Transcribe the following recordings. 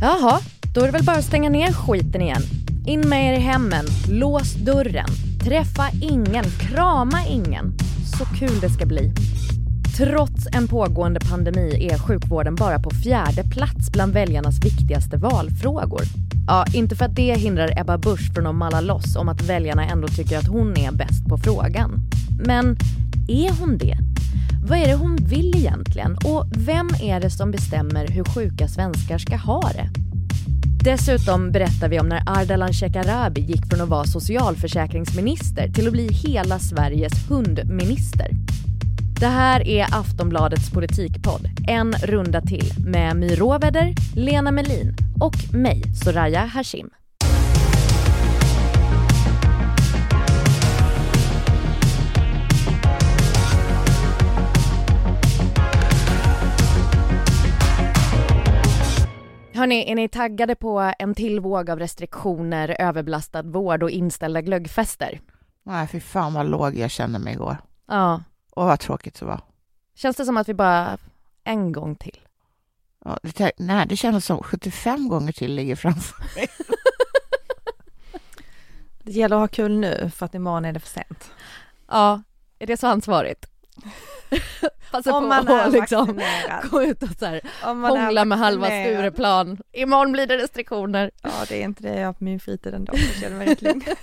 Jaha, då är det väl bara att stänga ner skiten igen. In med er i hemmen, lås dörren, träffa ingen, krama ingen. Så kul det ska bli. Trots en pågående pandemi är sjukvården bara på fjärde plats bland väljarnas viktigaste valfrågor. Ja, inte för att det hindrar Ebba Busch från att malla loss om att väljarna ändå tycker att hon är bäst på frågan. Men är hon det? Vad är det hon vill egentligen? Och vem är det som bestämmer hur sjuka svenskar ska ha det? Dessutom berättar vi om när Ardalan Shekarabi gick från att vara socialförsäkringsminister till att bli hela Sveriges hundminister. Det här är Aftonbladets politikpodd, En runda till med My Råväder, Lena Melin och mig, Soraya Hashim. Hörni, är ni taggade på en till våg av restriktioner, överbelastad vård och inställda glöggfester? Nej, fy fan vad låg jag kände mig igår. Ja. Och vad tråkigt det var. Känns det som att vi bara en gång till? Ja, det, nej, det kändes som 75 gånger till ligger framför mig. det gäller att ha kul nu för att imorgon är det för sent. Ja, är det så ansvarigt? Passa Om på man att liksom gå ut och så här, hångla med halva Stureplan. Imorgon blir det restriktioner. Ja, det är inte det jag har på min fritid ändå. Jag känner mig rätt lugn.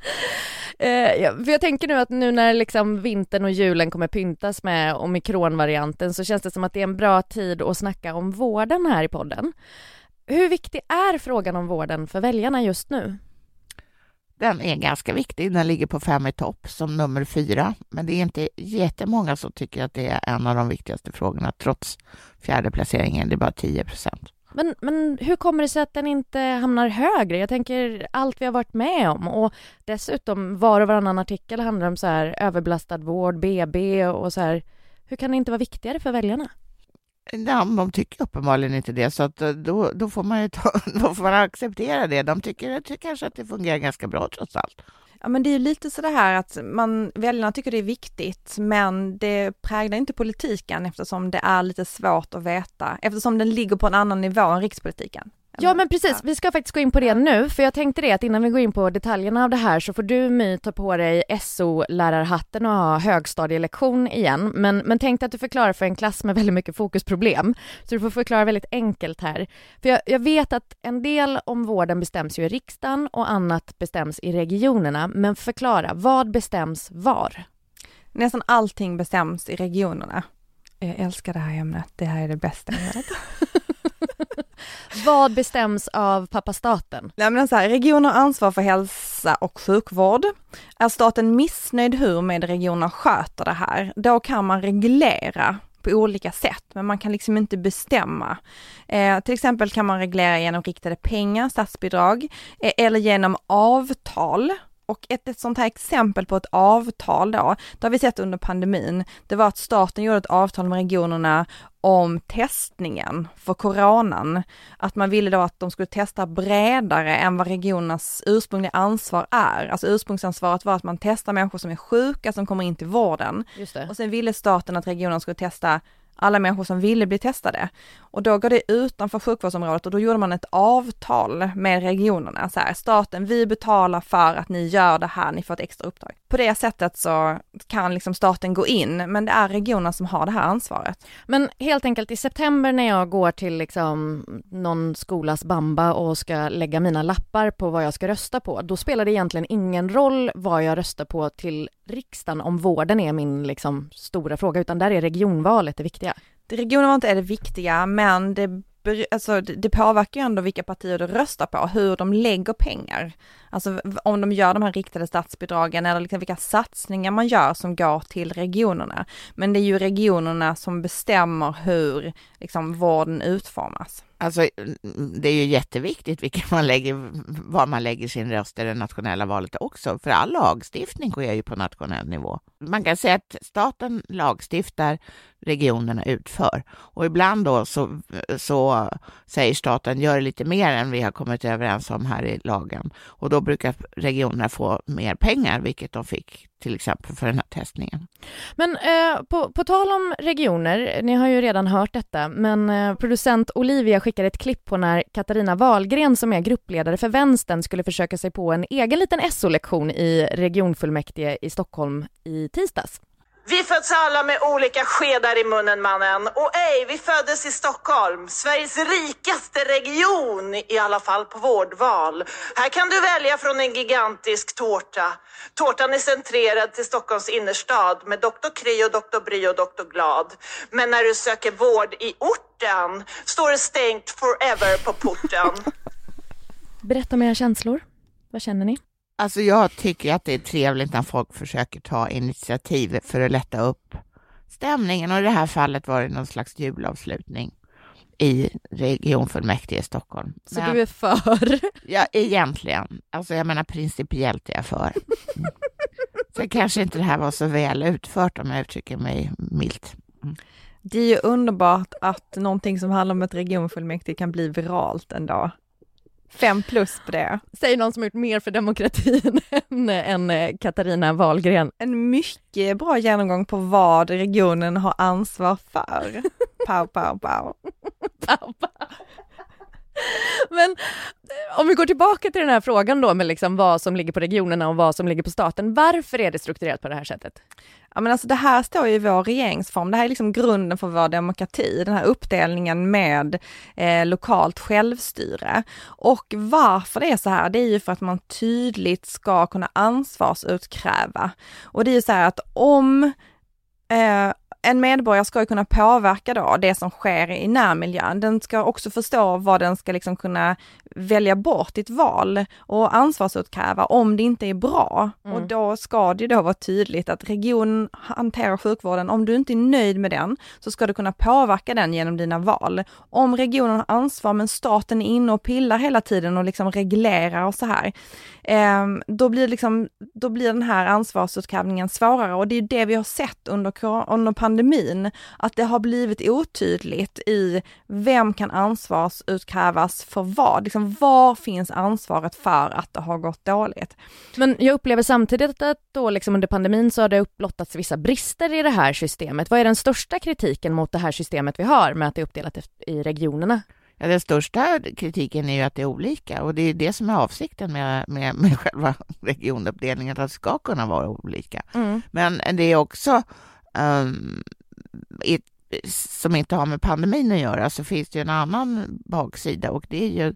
Eh, för jag tänker nu att nu när liksom vintern och julen kommer pyntas med omikronvarianten så känns det som att det är en bra tid att snacka om vården här i podden. Hur viktig är frågan om vården för väljarna just nu? Den är ganska viktig. Den ligger på fem i topp som nummer fyra. Men det är inte jättemånga som tycker att det är en av de viktigaste frågorna trots fjärde placeringen. Det är bara 10 procent. Men, men hur kommer det sig att den inte hamnar högre? Jag tänker allt vi har varit med om och dessutom var och varannan artikel handlar om så här överbelastad vård, BB och så här. Hur kan det inte vara viktigare för väljarna? Ja, de tycker uppenbarligen inte det, så att eh, då, då, får man ju ta, då får man acceptera det. De tycker, tycker kanske att det fungerar ganska bra trots allt. Ja men det är ju lite så det här att man, väljarna tycker det är viktigt men det präglar inte politiken eftersom det är lite svårt att veta eftersom den ligger på en annan nivå än rikspolitiken. Ja men precis, vi ska faktiskt gå in på det nu för jag tänkte det att innan vi går in på detaljerna av det här så får du My ta på dig SO-lärarhatten och ha högstadielektion igen. Men, men tänk att du förklarar för en klass med väldigt mycket fokusproblem. Så du får förklara väldigt enkelt här. För jag, jag vet att en del om vården bestäms ju i riksdagen och annat bestäms i regionerna. Men förklara, vad bestäms var? Nästan allting bestäms i regionerna. Jag älskar det här ämnet, det här är det bästa jag vet. Vad bestäms av pappa staten? Nej, men så här, regioner har ansvar för hälsa och sjukvård. Är staten missnöjd hur med regionerna sköter det här, då kan man reglera på olika sätt, men man kan liksom inte bestämma. Eh, till exempel kan man reglera genom riktade pengar, statsbidrag, eh, eller genom avtal och ett, ett sånt här exempel på ett avtal då, det har vi sett under pandemin, det var att staten gjorde ett avtal med regionerna om testningen för coronan. Att man ville då att de skulle testa bredare än vad regionernas ursprungliga ansvar är. Alltså ursprungsansvaret var att man testar människor som är sjuka som kommer in till vården. Och sen ville staten att regionerna skulle testa alla människor som ville bli testade. Och då går det utanför sjukvårdsområdet och då gjorde man ett avtal med regionerna. Så här, staten, vi betalar för att ni gör det här, ni får ett extra uppdrag. På det sättet så kan liksom staten gå in, men det är regionerna som har det här ansvaret. Men helt enkelt i september när jag går till liksom någon skolas bamba och ska lägga mina lappar på vad jag ska rösta på, då spelar det egentligen ingen roll vad jag röstar på till riksdagen om vården är min liksom stora fråga, utan där är regionvalet det viktiga. Det var är det viktiga, men det alltså det påverkar ju ändå vilka partier du röstar på, hur de lägger pengar. Alltså om de gör de här riktade statsbidragen eller liksom vilka satsningar man gör som går till regionerna. Men det är ju regionerna som bestämmer hur liksom vården utformas. Alltså, det är ju jätteviktigt vilka man lägger, var man lägger sin röst i det nationella valet också, för all lagstiftning sker ju på nationell nivå. Man kan säga att staten lagstiftar, regionerna utför. Och ibland då så, så säger staten, gör lite mer än vi har kommit överens om här i lagen. Och då då brukar regionerna få mer pengar, vilket de fick till exempel för den här testningen. Men eh, på, på tal om regioner, ni har ju redan hört detta, men eh, producent Olivia skickade ett klipp på när Katarina Wahlgren som är gruppledare för vänstern skulle försöka sig på en egen liten SO-lektion i regionfullmäktige i Stockholm i tisdags. Vi föds alla med olika skedar i munnen mannen. Och ej, vi föddes i Stockholm, Sveriges rikaste region, i alla fall på vårdval. Här kan du välja från en gigantisk tårta. Tårtan är centrerad till Stockholms innerstad med Dr. Kry och Dr. Bry och Dr. Glad. Men när du söker vård i orten står det stängt forever på porten. Berätta om era känslor. Vad känner ni? Alltså jag tycker att det är trevligt när folk försöker ta initiativ för att lätta upp stämningen och i det här fallet var det någon slags julavslutning i regionfullmäktige i Stockholm. Så Men, du är för? Ja, egentligen. Alltså jag menar principiellt är jag för. Sen kanske inte det här var så väl utfört om jag uttrycker mig milt. Mm. Det är ju underbart att någonting som handlar om ett regionfullmäktige kan bli viralt en dag. Fem plus på det. Säger någon som har gjort mer för demokratin än, än eh, Katarina Wahlgren. En mycket bra genomgång på vad regionen har ansvar för. Pow, pow, pow. pow, pow. Men eh, om vi går tillbaka till den här frågan då med liksom vad som ligger på regionerna och vad som ligger på staten. Varför är det strukturerat på det här sättet? Ja men alltså det här står ju i vår regeringsform, det här är liksom grunden för vår demokrati, den här uppdelningen med eh, lokalt självstyre. Och varför det är så här, det är ju för att man tydligt ska kunna ansvarsutkräva. Och det är ju så här att om eh, en medborgare ska ju kunna påverka då det som sker i närmiljön. Den ska också förstå vad den ska liksom kunna välja bort i ett val och ansvarsutkräva om det inte är bra. Mm. Och då ska det då vara tydligt att regionen hanterar sjukvården. Om du inte är nöjd med den så ska du kunna påverka den genom dina val. Om regionen har ansvar men staten är inne och pillar hela tiden och liksom reglerar och så här, eh, då blir liksom, då blir den här ansvarsutkrävningen svårare och det är det vi har sett under, under pandemin, att det har blivit otydligt i vem kan ansvarsutkrävas för vad? Liksom, var finns ansvaret för att det har gått dåligt? Men jag upplever samtidigt att då liksom under pandemin så har det upplottats vissa brister i det här systemet. Vad är den största kritiken mot det här systemet vi har med att det är uppdelat i regionerna? Ja, den största kritiken är ju att det är olika och det är det som är avsikten med, med, med själva regionuppdelningen, att det ska kunna vara olika. Mm. Men det är också um, ett, som inte har med pandemin att göra så finns det ju en annan baksida och det är ju,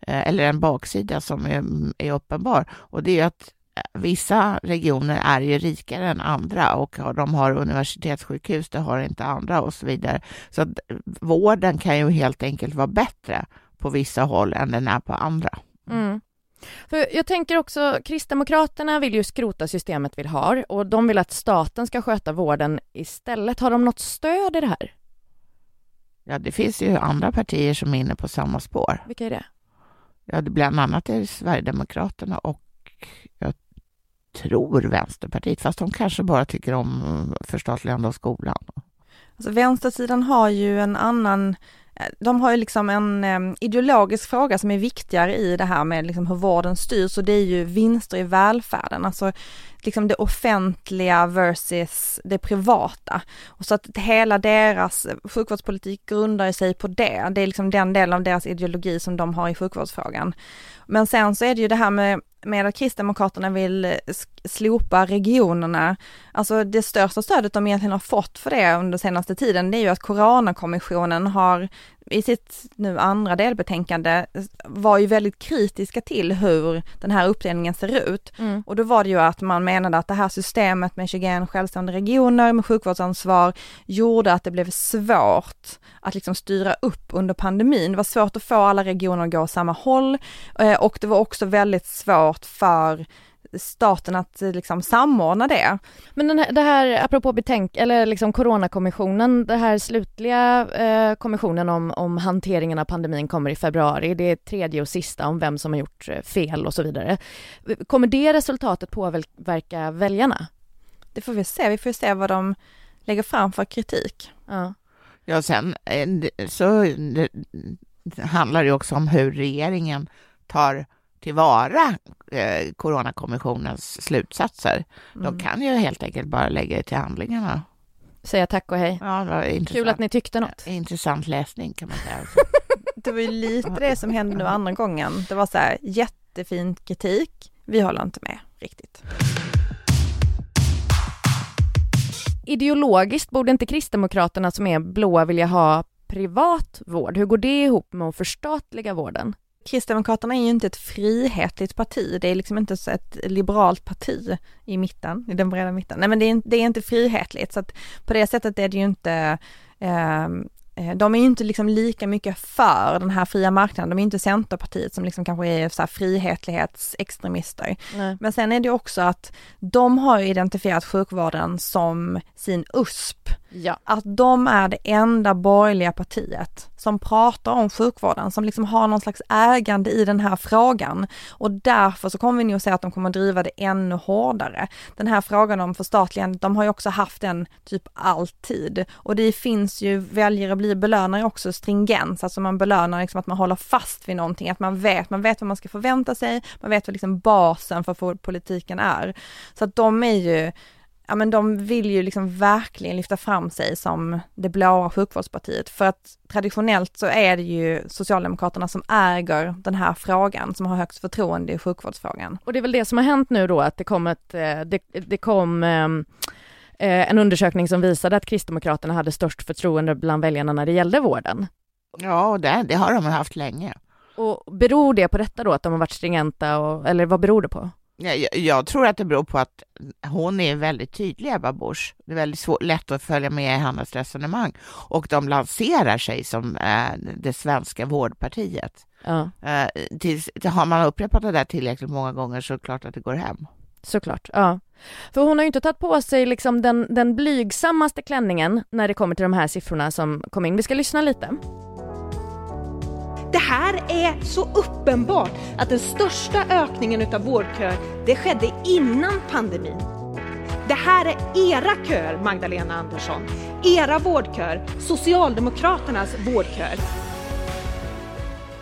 eh, eller en baksida som är, är uppenbar och det är ju att eh, vissa regioner är ju rikare än andra och de har universitetssjukhus, det har inte andra och så vidare. Så att eh, vården kan ju helt enkelt vara bättre på vissa håll än den är på andra. Mm. För jag tänker också, Kristdemokraterna vill ju skrota systemet vi har och de vill att staten ska sköta vården istället. Har de något stöd i det här? Ja, det finns ju andra partier som är inne på samma spår. Vilka är det? Ja, bland annat är det Sverigedemokraterna och jag tror Vänsterpartiet, fast de kanske bara tycker om förstatligande av skolan. Alltså vänstersidan har ju en annan Eh, de har ju liksom en eh, ideologisk fråga som är viktigare i det här med liksom hur vården styrs och det är ju vinster i välfärden, alltså liksom det offentliga versus det privata. Och så att hela deras eh, sjukvårdspolitik grundar sig på det. Det är liksom den delen av deras ideologi som de har i sjukvårdsfrågan. Men sen så är det ju det här med med att Kristdemokraterna vill eh, slopa regionerna. Alltså det största stödet de egentligen har fått för det under senaste tiden, det är ju att Coronakommissionen har i sitt nu andra delbetänkande var ju väldigt kritiska till hur den här uppdelningen ser ut. Mm. Och då var det ju att man menade att det här systemet med 21 självständiga regioner med sjukvårdsansvar gjorde att det blev svårt att liksom styra upp under pandemin. Det var svårt att få alla regioner att gå åt samma håll eh, och det var också väldigt svårt för staten att liksom samordna det. Men den här, det här apropå betänk eller liksom coronakommissionen, det här slutliga eh, kommissionen om, om hanteringen av pandemin kommer i februari. Det är tredje och sista om vem som har gjort eh, fel och så vidare. Kommer det resultatet påverka väljarna? Det får vi se. Vi får se vad de lägger fram för kritik. Ja, ja sen eh, så det handlar det också om hur regeringen tar tillvara eh, Coronakommissionens slutsatser. Mm. De kan ju helt enkelt bara lägga det till handlingarna. Säga tack och hej. Ja, det var intressant. Kul att ni tyckte något. Intressant läsning kan man säga. Det var ju lite det som hände nu andra gången. Det var så här jättefin kritik, vi håller inte med riktigt. Ideologiskt borde inte Kristdemokraterna som är blåa vilja ha privat vård? Hur går det ihop med att förstatliga vården? Kristdemokraterna är ju inte ett frihetligt parti, det är liksom inte så ett liberalt parti i mitten, i den breda mitten. Nej men det är, det är inte frihetligt, så att på det sättet är det ju inte ehm, eh, de är ju inte liksom lika mycket för den här fria marknaden, de är inte Centerpartiet som liksom kanske är så här frihetsextremister. Nej. Men sen är det också att de har identifierat sjukvården som sin USP. Ja. Att de är det enda borgerliga partiet som pratar om sjukvården, som liksom har någon slags ägande i den här frågan. Och därför så kommer vi nog se att de kommer att driva det ännu hårdare. Den här frågan om förstatligande, de har ju också haft den typ alltid. Och det finns ju, väljare blir belönar också stringens, alltså man belönar liksom att man håller fast vid någonting, att man vet, man vet vad man ska förvänta sig, man vet vad liksom basen för politiken är. Så att de är ju ja men de vill ju liksom verkligen lyfta fram sig som det blåa sjukvårdspartiet för att traditionellt så är det ju Socialdemokraterna som äger den här frågan, som har högst förtroende i sjukvårdsfrågan. Och det är väl det som har hänt nu då, att det kom, ett, eh, det, det kom ehm, eh, en undersökning som visade att Kristdemokraterna hade störst förtroende bland väljarna när det gällde vården. Ja, det, det har de haft länge. Och beror det på detta då, att de har varit stringenta, och, eller vad beror det på? Jag, jag, tror att det beror på att hon är väldigt tydlig, Ebba Busch. Det är väldigt svår, lätt att följa med i hennes resonemang. Och de lanserar sig som eh, det svenska vårdpartiet. Ja, Eh, tills, har man upprepat det där tillräckligt många gånger så är det klart att det går hem. såklart. Ja. För hon har ju inte tagit på sig liksom den, den blygsammaste klänningen när det kommer till de här siffrorna som kom in. Vi ska lyssna lite. Det här är så uppenbart att den största ökningen utav vårdköer, det skedde innan pandemin. Det här är era köer, Magdalena Andersson. Era vårdköer, Socialdemokraternas vårdköer.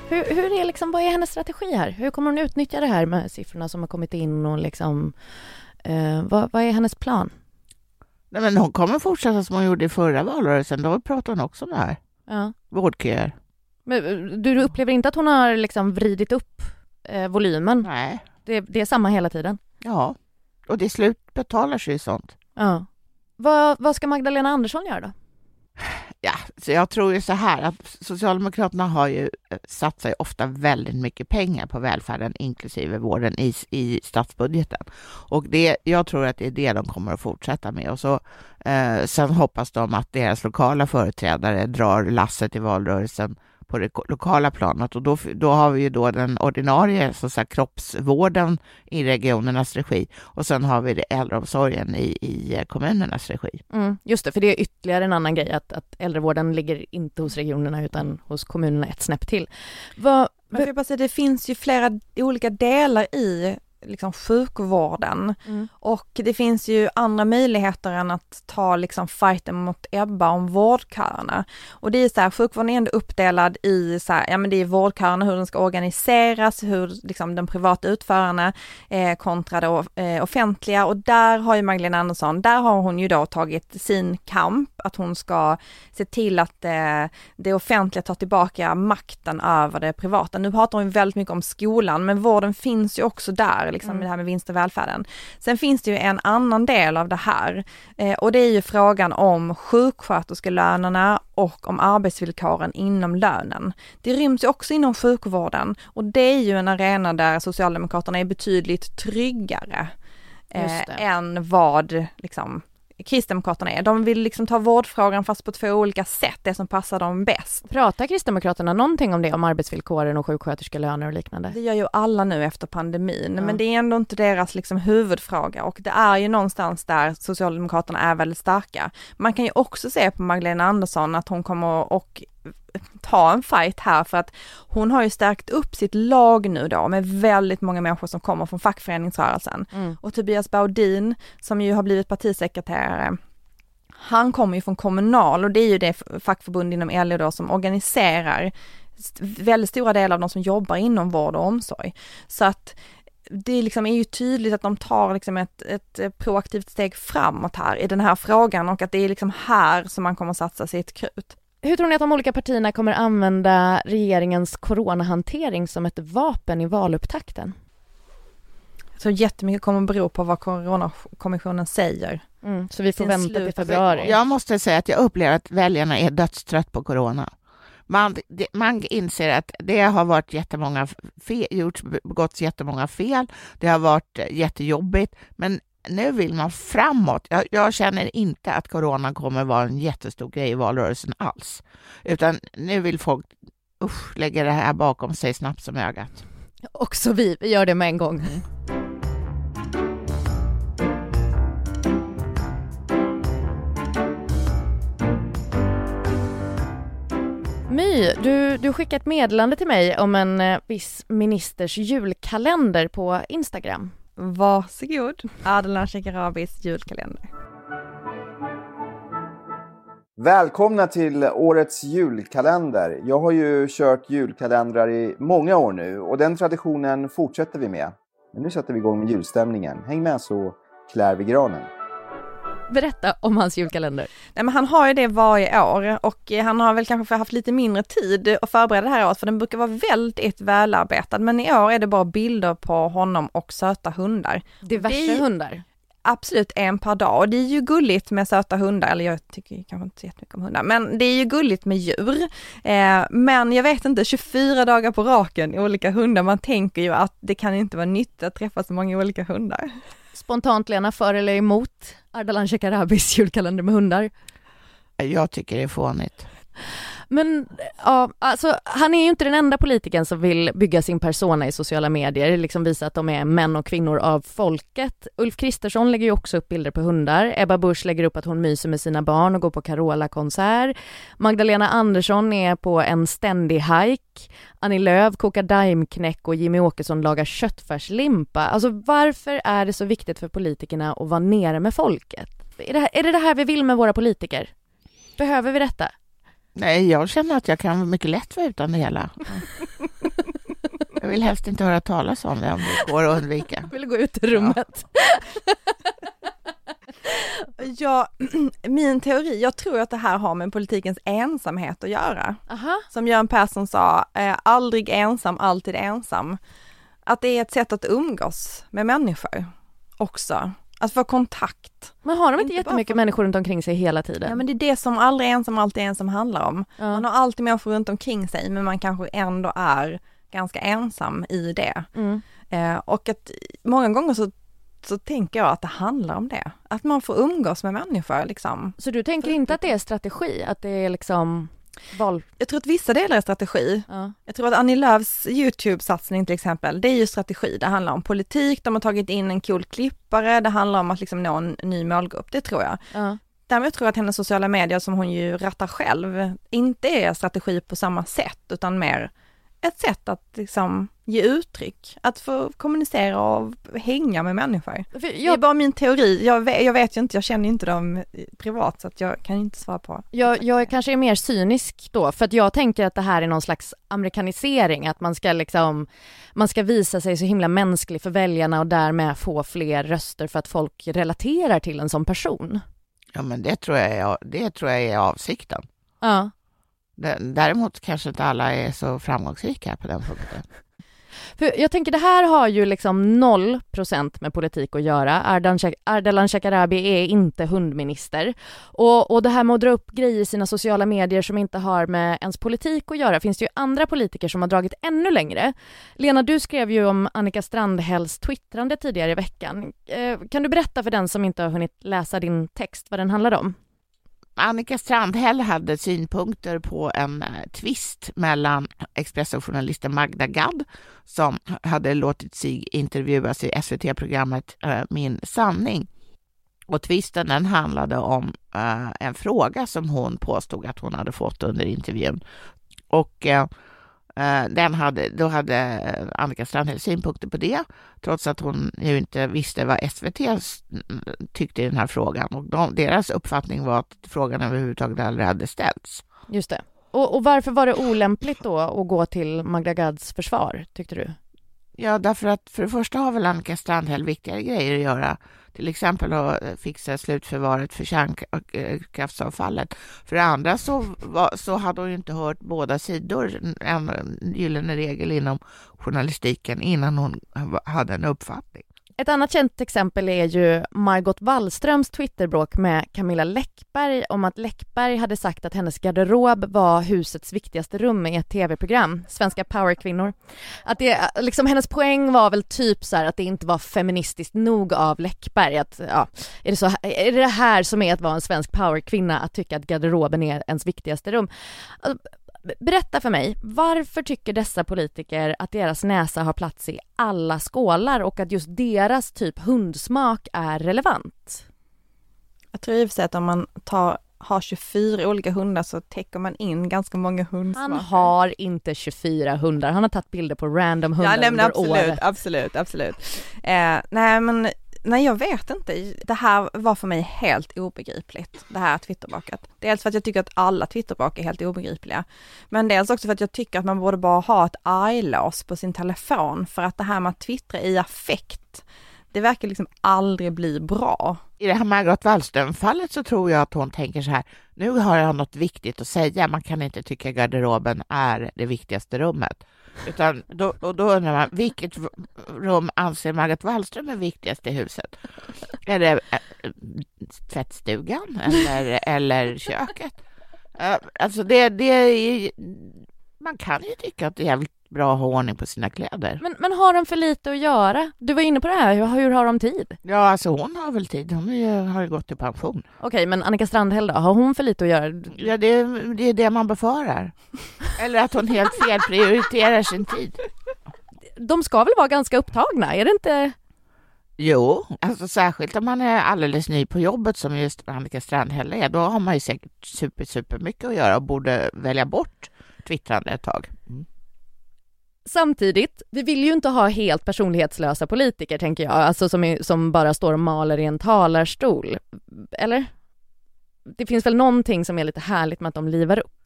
Hur, hur är liksom, vad är hennes strategi här? Hur kommer hon utnyttja det här med siffrorna som har kommit in och liksom, eh, vad, vad är hennes plan? Nej, men hon kommer fortsätta som hon gjorde i förra valrörelsen. Då pratade hon också om det här. Ja. Vårdköer. Men, du, upplever inte att hon har liksom vridit upp eh, volymen? Nej. Det, det är samma hela tiden? Ja. Och det slut betalar sig sånt. Ja. Vad, vad ska Magdalena Andersson göra då? Ja, så jag tror ju så här att Socialdemokraterna har ju eh, satsat ofta väldigt mycket pengar på välfärden, inklusive vården i, i statsbudgeten. Och det, jag tror att det är det de kommer att fortsätta med. Och så, eh, sen hoppas de att deras lokala företrädare drar lasset i valrörelsen på det lokala planet och då, då har vi ju då den ordinarie så att säga, kroppsvården i regionernas regi och sen har vi det äldreomsorgen i, i eh, kommunernas regi. Mm, just det, för det är ytterligare en annan grej att, att äldrevården ligger inte hos regionerna utan hos kommunerna ett snäpp till. Vad, Men jag bara säga, det finns ju flera olika delar i liksom sjukvården Mm. och det finns ju andra möjligheter än att ta liksom fighten mot Ebba om vårdköerna. Och det är så här, sjukvården är ändå uppdelad i så här, ja men det är vårdköerna, hur den ska organiseras, hur liksom den privata utförarna eh, kontra det eh, offentliga och där har ju Magdalena Andersson, där har hon ju då tagit sin kamp, att hon ska se till att eh, det offentliga tar tillbaka makten över det privata. Nu pratar hon väldigt mycket om skolan, men vården finns ju också där, liksom Mm. det här med vinst och välfärden. Sen finns det ju en annan del av det här eh, och det är ju frågan om sjuksköterskelönerna och om arbetsvillkoren inom lönen. Det ryms ju också inom sjukvården och det är ju en arena där Socialdemokraterna är betydligt tryggare eh, än vad liksom Kristdemokraterna är. De vill liksom ta vårdfrågan fast på två olika sätt, det som passar dem bäst. pratar Kristdemokraterna någonting om det, om arbetsvillkoren och sjuksköterskelöner och liknande? Det gör ju alla nu efter pandemin, Ja. men det är ändå inte deras liksom huvudfråga och det är ju någonstans där Socialdemokraterna är väldigt starka. Man kan ju också se på Magdalena Andersson att hon kommer och ta en fight här för att hon har ju stärkt upp sitt lag nu då med väldigt många människor som kommer från fackföreningsrörelsen. Mm. Och Tobias Baudin som ju har blivit partisekreterare han kommer ju från Kommunal och det är ju det fackförbund inom LO då som organiserar väldigt stora delar av de som jobbar inom vård och omsorg. Så att det liksom är ju tydligt att de tar liksom ett, ett proaktivt steg framåt här i den här frågan och att det är liksom här som man kommer satsa sitt krut. Hur tror ni att de olika partierna kommer använda regeringens coronahantering som ett vapen i valupptakten? Så jättemycket kommer bero på vad Coronakommissionen säger. Mm, så vi får vänta till februari. Jag måste säga att jag upplever att väljarna är dödstrött på corona. Man, man inser att det har varit jättemånga fel, gjorts, begåtts jättemånga fel, det har varit jättejobbigt, men nu vill man framåt. Jag, jag, känner inte att corona kommer vara en jättestor grej i valrörelsen alls, utan nu vill folk usch, lägga det här bakom sig snabbt som ögat. Också vi, vi gör det med en gång. Mm. My, du, du skickade ett meddelande till mig om en eh, viss ministers julkalender på Instagram. Varsågod, Ardalan Shekarabis julkalender. Välkomna till årets julkalender. Jag har ju kört julkalendrar i många år nu och den traditionen fortsätter vi med. Men nu sätter vi igång med julstämningen. Häng med så klär vi granen berätta om hans julkalender. Nej men han har ju det varje år och han har väl kanske haft lite mindre tid att förbereda det här året för den brukar vara väldigt välarbetad men i år är det bara bilder på honom och söta hundar. Diverse det, hundar? Absolut en per dag och det är ju gulligt med söta hundar, eller jag tycker kanske inte så jättemycket om hundar, men det är ju gulligt med djur. Eh, men jag vet inte, 24 dagar på raken i olika hundar, man tänker ju att det kan inte vara nyttigt att träffa så många olika hundar. Spontant Lena, för eller emot Ardalan Shekarabis julkalender med hundar? Jag tycker det är fånigt. Men ja, alltså han är ju inte den enda politikern som vill bygga sin persona i sociala medier, liksom visa att de är män och kvinnor av folket. Ulf Kristersson lägger ju också upp bilder på hundar. Ebba Busch lägger upp att hon myser med sina barn och går på Carola-konsert. Magdalena Andersson är på en ständig hike. Annie Lööf kokar daimknäck och Jimmy Åkesson lagar köttfärslimpa. Alltså varför är det så viktigt för politikerna att vara nere med folket? Är det, här, är det det här vi vill med våra politiker? Behöver vi detta? Nej, jag känner att jag kan mycket lätt vara utan det hela. Jag vill helst inte höra talas om det om det går att undvika. Jag vill gå ut ur rummet. Ja. min teori, jag tror att det här har med politikens ensamhet att göra. Aha. Som Göran Persson sa, eh, aldrig ensam, alltid ensam. Att det är ett sätt att umgås med människor också. Att få kontakt. Men har de inte, inte jättemycket för... människor runt omkring sig hela tiden? Ja men det är det som aldrig ensam, alltid ensam handlar om. Ja. Man har alltid människor runt omkring sig men man kanske ändå är ganska ensam i det. Mm. Eh, och att många gånger så, så tänker jag att det handlar om det. Att man får umgås med människor liksom. Så du tänker så inte att det är strategi? Att det är liksom val? Jag tror att vissa delar är strategi. Ja. Jag tror att Annie Lööfs YouTube-satsning till exempel, det är ju strategi. Det handlar om politik, de har tagit in en cool klippare, det handlar om att liksom nå en ny målgrupp, det tror jag. Ja. Däremot tror jag att hennes sociala medier som hon ju rattar själv, inte är strategi på samma sätt, utan mer ett sätt att liksom ge uttryck, att få kommunicera och hänga med människor. Jag, det är bara min teori, jag vet, jag vet ju inte, jag känner inte dem privat så att jag kan inte svara på. Jag, jag kanske är mer cynisk då, för att jag tänker att det här är någon slags amerikanisering, att man ska liksom, man ska visa sig så himla mänsklig för väljarna och därmed få fler röster för att folk relaterar till en sån person. Ja men det tror jag är, det tror jag är avsikten. Ja. Däremot kanske inte alla är så framgångsrika på den punkten. För jag tänker det här har ju liksom noll procent med politik att göra. Ardalan Shekarabi är inte hundminister. Och, och det här med att dra upp grejer i sina sociala medier som inte har med ens politik att göra finns det ju andra politiker som har dragit ännu längre. Lena, du skrev ju om Annika Strandhälls twittrande tidigare i veckan. Eh, kan du berätta för den som inte har hunnit läsa din text vad den handlade om? Annika Strandhäll hade synpunkter på en eh, tvist mellan Expressen-journalisten Magda Gad som hade låtit sig intervjuas i SVT-programmet eh, Min sanning. Och tvisten den handlade om eh, en fråga som hon påstod att hon hade fått under intervjun. Och Eh, den hade, då hade eh, Annika Strandhäll synpunkter på det, trots att hon ju inte visste vad SVT mm, tyckte i den här frågan. Och de, deras uppfattning var att frågan överhuvudtaget aldrig hade ställts. Just det. Och, och varför var det olämpligt då att gå till Magda Gads försvar, tyckte du? Ja, därför att för det första har väl Annika Strandhäll viktigare grejer att göra. Till exempel att eh, fixa slutförvaret för eh, kärnkraftsavfallet. För det andra så, så hade hon ju inte hört båda sidor, en gyllene regel inom journalistiken, innan hon hade en uppfattning. Ett annat känt exempel är ju Margot Wallströms Twitterbråk med Camilla Läckberg om att Läckberg hade sagt att hennes garderob var husets viktigaste rum i ett tv-program, Svenska powerkvinnor. Att det, liksom hennes poäng var väl typ så här att det inte var feministiskt nog av Läckberg att, ja, är det, så, är det det här som är att vara en svensk powerkvinna, att tycka att garderoben är ens viktigaste rum? Alltså, Berätta för mig, varför tycker dessa politiker att deras näsa har plats i alla skålar och att just deras typ hundsmak är relevant? Jag tror i och för sig att om man tar, har 24 olika hundar så täcker man in ganska många hundsmaker. Han har inte 24 hundar, han har tagit bilder på random hundar ja, nej, absolut, året. Absolut, absolut. Eh, nej men Nej jag vet inte. Det här var för mig helt obegripligt, det här Twitterbråket. Dels för att jag tycker att alla Twitterbråk är helt obegripliga. Men dels också för att jag tycker att man borde bara ha ett arglås på sin telefon för att det här med att twittra i affekt, det verkar liksom aldrig bli bra. I det här Margot Wallström-fallet så tror jag att hon tänker så här, nu har jag något viktigt att säga, man kan inte tycka garderoben är det viktigaste rummet. Utan då, och då undrar man, vilket rum anser Margot Wallström är viktigast i huset? Är det äh, tvättstugan eller, eller köket? Äh, alltså det, det är, man kan ju tycka att det är jävligt bra att ha ordning på sina kläder. Men, men har de för lite att göra? Du var inne på det här, hur, hur har de tid? Ja, alltså hon har väl tid. Hon är, har ju gått i pension. Okej, men Annika Strandhäll då? Har hon för lite att göra? Ja, det, det är det man befarar. Eller att hon helt fel prioriterar sin tid. De ska väl vara ganska upptagna, är det inte? Jo, alltså särskilt om man är alldeles ny på jobbet som just Annika Strandhäll är, då har man ju säkert super, super mycket att göra och borde välja bort twittrande ett tag. Mm. Samtidigt, vi vill ju inte ha helt personlighetslösa politiker tänker jag, alltså som, är, som bara står och maler i en talarstol. Eller? Det finns väl någonting som är lite härligt med att de livar upp?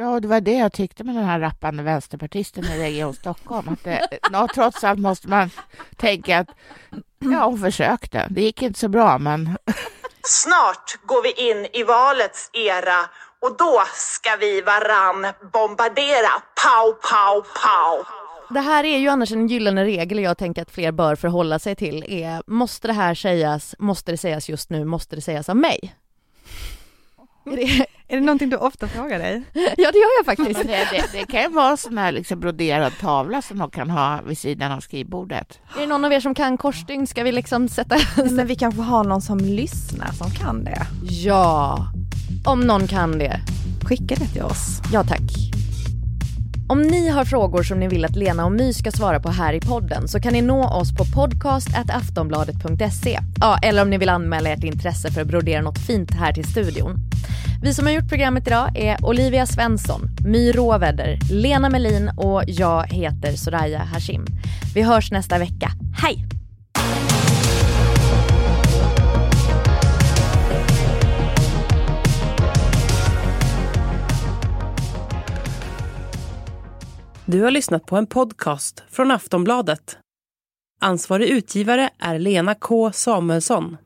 Ja, det var det jag tyckte med den här rappande vänsterpartisten i Region Stockholm. Att det, no, trots allt måste man tänka att ja, hon försökte. Det gick inte så bra, men... Snart går vi in i valets era och då ska vi varann bombardera. Pow, pow, pow. Det här är ju annars en gyllene regel jag tänker att fler bör förhålla sig till är, måste det här sägas, måste det sägas just nu, måste det sägas av mig? Är det, är det någonting du ofta frågar dig? Ja, det gör jag faktiskt. Det, det, det kan ju vara en sån här liksom broderad tavla som de kan ha vid sidan av skrivbordet. Är det någon av er som kan korsstygn? Ska vi liksom sätta... Men vi kanske har någon som lyssnar som kan det? Ja, om någon kan det. Skicka det till oss. Ja, tack. Om ni har frågor som ni vill att Lena och My ska svara på här i podden så kan ni nå oss på podcast.aftonbladet.se. Ja, eller om ni vill anmäla ert intresse för att brodera något fint här till studion. Vi som har gjort programmet idag är Olivia Svensson, My Råväder, Lena Melin och jag heter Soraya Hashim. Vi hörs nästa vecka. Hej! Du har lyssnat på en podcast från Aftonbladet. Ansvarig utgivare är Lena K Samuelsson.